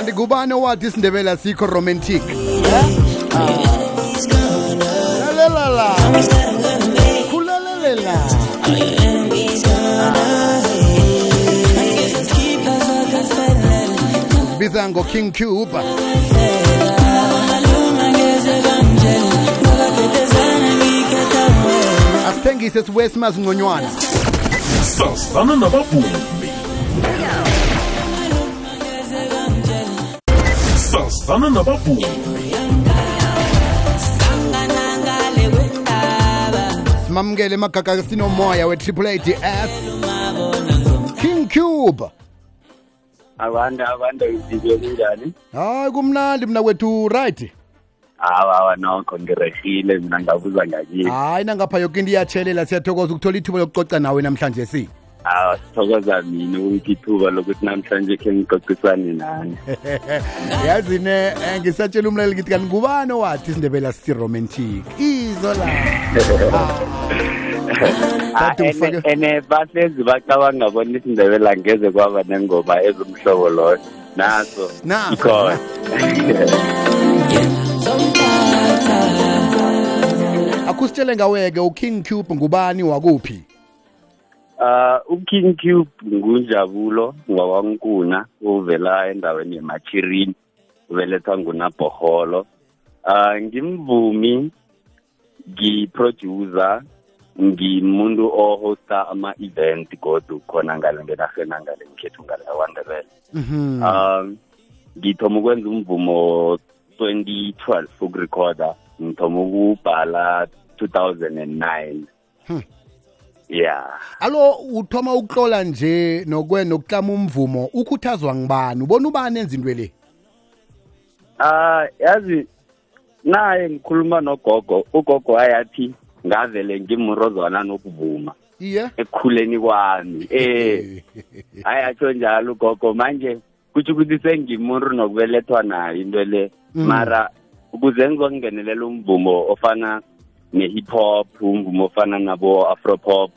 kanti kubani owathi isindebele asikho romantic? Lalela la khulalelela. Biza ngo-king cube. Asithengise sibuye simazi sasana nabavumi sazana nabavumi simamukele emagaga sinomoya we-triple ads king cube. Abantu abantu izibe kunjani hayi kumnandi mna kwethu right? Hawa hawa nokho ngirehile mina ngabuza ngakini hayi nangapha yoke into iyatshelela siyathokoza ukuthola ithuba lokucoca nawe namhlanje si hawa sithokoza mina ukuthi ithuba lokuthi namhlanje khe ngicocisane nani. Yazi-ne eh, ngisatshela umlaleli ngithi kanti ngubani owathi isindebele asisi-romantic izo la. Ah, Kade ufake- ene- ene bahlezi bacabanga bona isindebela ngeze kwaba nengoma ezomhlobo loyo. Naso. Naso. ikhona akusitshele ngaweke uking cube ngubani wakuphi? Uh, uking cube ngunjabulo ngwakwankuna uvela endaweni yemachirini ubelethwa ngunaboholo uh, ngimvumi ngiproducer ngimuntu ohosta ama-event godu khona ngale ngenarheni angale ngikhethu ngale kwandebele Mhm. um ngithoma ukwenza umvumo 2012 ukurekhoda ngithoma ukubhala 2009 Hmm. Yeah. Alo uthoma ukuhlola nje nokwe nokuklama umvumo ukhuthazwa ngibani ubona ubani enza into le? Ah yazi naye ngikhuluma nogogo ugogo ayathi ngavele ngimrozwana nokuvuma iye? ekukhuleni kwami. Eh ayatsho njalo ugogo manje kutsho ukuthi sengimuntu nokubelethwa nayo into le. Mm. mara ukuze ngizokungenelela umvumo ofana ne-hip hop umvumo ofana nabo afro pop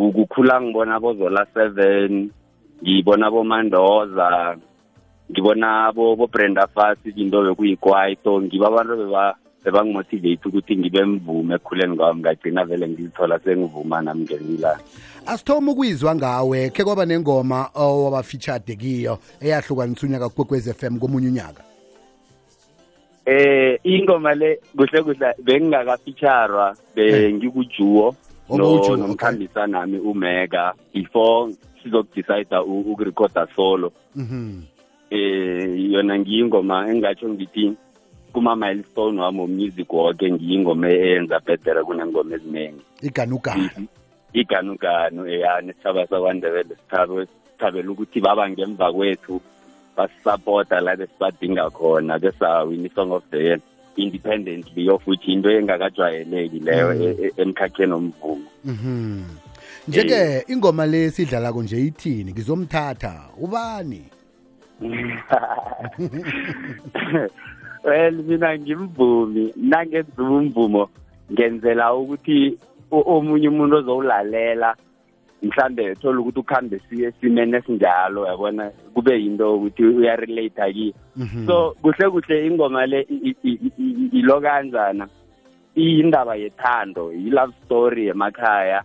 ukukhula ngibona bozola seven ngibona bomandoza ngibona bo bo Brenda Fassie into bekuyikwaito. Ngiba abantu beba bebangimotivate ukuthi ngibe mvume ekukhuleni kwami. Ngagcina vele ngizithola sengivuma nami ngelilanga asithoma ukuyizwa ngawe khe kwaba nengoma owaba-featured kiyo eyahlukanisa unyaka kwekwez f m komunye unyaka? Eh ingoma le kuhle kuhle bengingakafeaturwa bengikujuwo Okay. nomkhambisa nami umega before sizokudecide ukurekhoda solo Mhm. eh yona ngiyingoma engatsho ngithi kuma-milestone wami womusic woke ngiyingoma eyenza bhedere kunengoma eziningi iganuganu iganuganu eya nesithaba sakwandebele sithabe sithabela ukuthi baba ngemva kwethu basisapota la besibadinga khona besawin i-song of the year independently of which into engakajwayeleki leyo Mm. e- e- emkhakheni omvumo Mhm. nje-ke ingoma le sidlalako nje ithini? Ngizomthatha. Ubani? Well mina ngimvumi. Nangenza umvumo ngenzela ukuthi omunye umuntu ozowulalela mhlambe thola ukuthi ukuhambe siye esimeni esinjalo yabona? Kube yinto ukuthi uyarelate kiyo. Mhm. so kuhle kuhle ingoma le i- i- i- i- ilo kanjana? Iyindaba yethando yi-love story emakhaya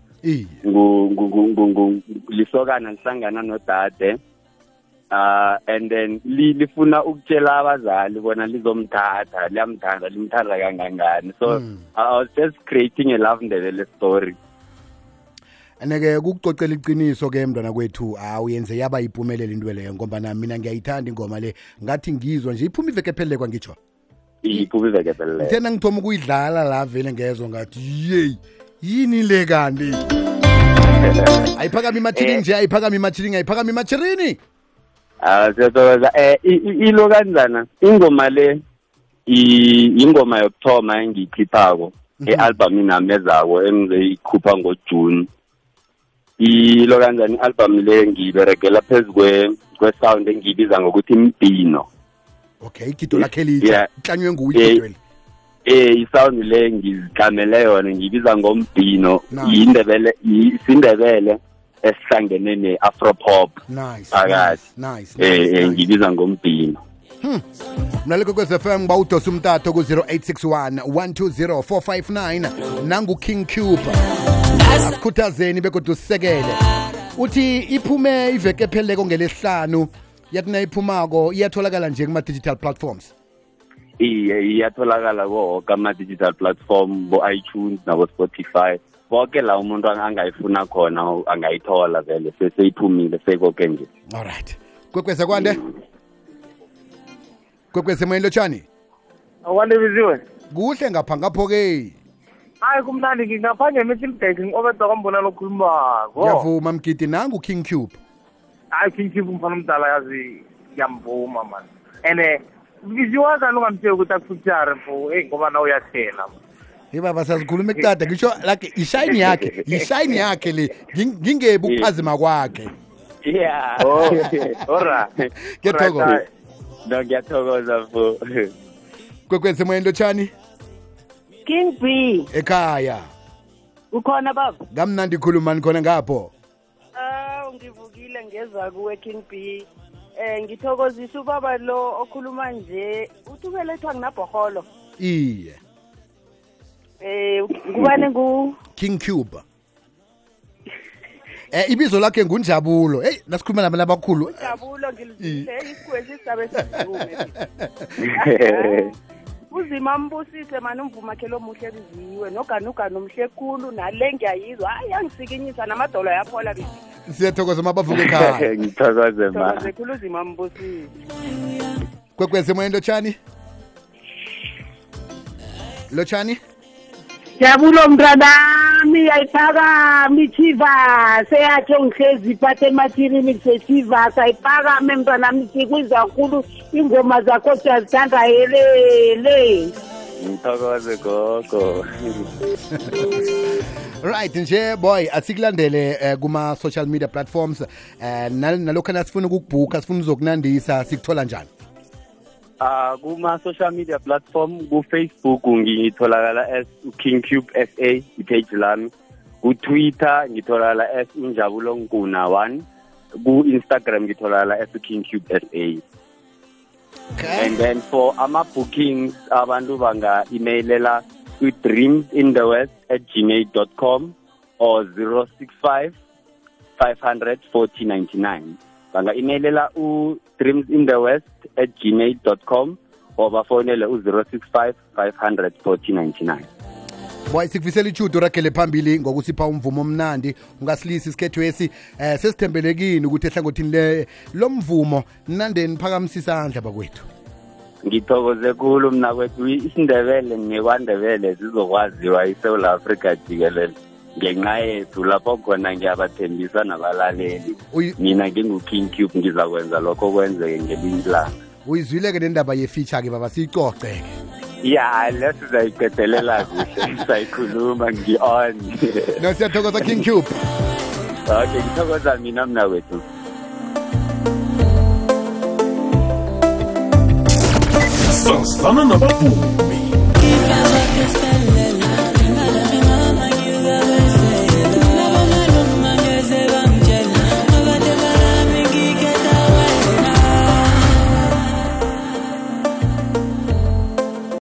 lisokana lihlangana nodade uh and then li- lifuna ukutshela abazali bona lizomthatha liyamthanda limthanda kangangani. So Mm. i was just creating a love ndebele story. Ene-ke kukucocela iqiniso ke mntwana kwethu. Awu yenze yaba yiphumelele into leyo ngoba mina ngiyayithanda ingoma le. Ngathi ngizwa nje iphuma iveke phelelekwa ngitsho? Iphuma ivekepheleleyo thena ngithoma ukuyidlala la vele ngezwa ngathi yeyi yini le kanti? Ayiphakami imachirini nje ayiphakami imachirini ayiphakami imachirini Ah siyathokoza. I- ilo kanjana ingoma le ingoma yokuthoma engiyikhiphako e-album nami ezako engizoyikhupha ngojuni ilo kanjani i-album le ngiyiberegela phezu kwe- kwe-sound engiyibiza ngokuthi mbhino okay igido lakhe litsha Yeah. ihlanywe nguwe Eh, igidweli eh isound le ngizikhamele yona ngiyibiza ngombhino Nice. yindebele isindebele esihlangene ne-afro pop nice phakathi nice nice eh eh, nice. ngiyibiza ngombhino mlaleko kwez-fm ngiba udosa umtato ku-0861 120 459 nangu-king cube. Akukhuthazeni begodwa usisekele uthi iphume iveke epheleleko ngelesihlanu yathi nayiphumako iyatholakala nje kuma-digital platforms? Iye iyatholakala ko-woke ama-digital platform bo-itunes nabo-spotify. Konke la umuntu ang- angayifuna khona angayithola vele seseyiphumile sekoke nje. Alright kwekweze kwande kwekweze moyeni lotshani akwande biziwe kuhle ngapha ngapho-ke hayi kumnandi ngingaphandle emetilbek ngi-obeda kwambonana okhulumako ngiyavuma mgidi nangu-king cube. Hayi kinkipu mfana omdala yazi ngiyamvuma mani and biziwa kani ungamtsheli ukuthi akufutshare mfo eyi ngoba na uyathela hey baba sazikhuluma ekutada ngisho like ishayini yakhe yishayini yakhe le Nging- ngingebi ukuphazima kwakhe. Yeah. Ora Ngiyathokoza. No ngiyathokoza fo kwekweze moyeni lotshani? King B. Ekhaya. Ukhona baba? Kamnandi khulumani khona ngapho? Aw ngivukile ngeza kuwe King B. Eh ngithokozisa ubaba lo okhuluma nje. Uthi ubelethwa nginabhoholo iye. Eh ngubane ngu? King cube eh ibizo lakhe ngunjabulo. Hey nasikhuluma nami labakhulu Njabulo ngilizile isikwezi sisabe sizume uzima mbusise mani umvuma khe lo muhle biziwe noganuganu mhle khulu nale ngiyayizwa. Hayi angisikinyisa namadolo yaphola biziwe siyathokoza mabavuke ekhaya. Ngithokoze ma. Thokoze khulu uzima mbusise kwekweze moyeni lotshani? Lotshani? Jabulo mntanami ayiphakame ichiva seyakhe ngihlezi iphathe emathirini kusechiva sayiphakame mntanami sikwiza kakhulu ingoma zakho siyazithanda helele ngithokoze gogo. Right nje boy asikulandele eh, kuma social media platforms eh nal- nalokho nasifuna ukukubhuka sifuna uzokunandisa sikuthola njani? Ah kuma social media platform ku Facebook ngitholakala as King Cube SA ipage lami. Ku Twitter ngitholakala as Injabulo Nkuna 1 ku Instagram ngitholakala as King Cube SA and then for ama bookings abantu banga emailela ku dreamsinthewest at gmail.com or 065 500 4099 banga emailela u dreams in the west at gmail.com or bafonele u-065 500 4099 boy sikufisela ichudo rakhele phambili ngokusipha umvumo omnandi ungasilisi isikhethwesi eh sesithembelekini ukuthi ehlangothini le lomvumo nande niphakamisa isandla bakwethu. Ngithokoze khulu mna kwethu isindebele nekwandebele zizokwaziwa isewula afrika jikelele. Ngenxa yethu lapho khona ngiyabathembisa nabalaleli. Mina ngingu-king cube ngizakwenza lokho kwenzeke ngelinye ilanga. Uyizwile-ke nendaba ye-feature-ke baba? Siyicoce-ke. Ya le sizayiqedelela kuhle sayikhuluma ngi-on. No siyathokoza king cube. Okay ngithokoza mina mna wethu. Sasana nabavumi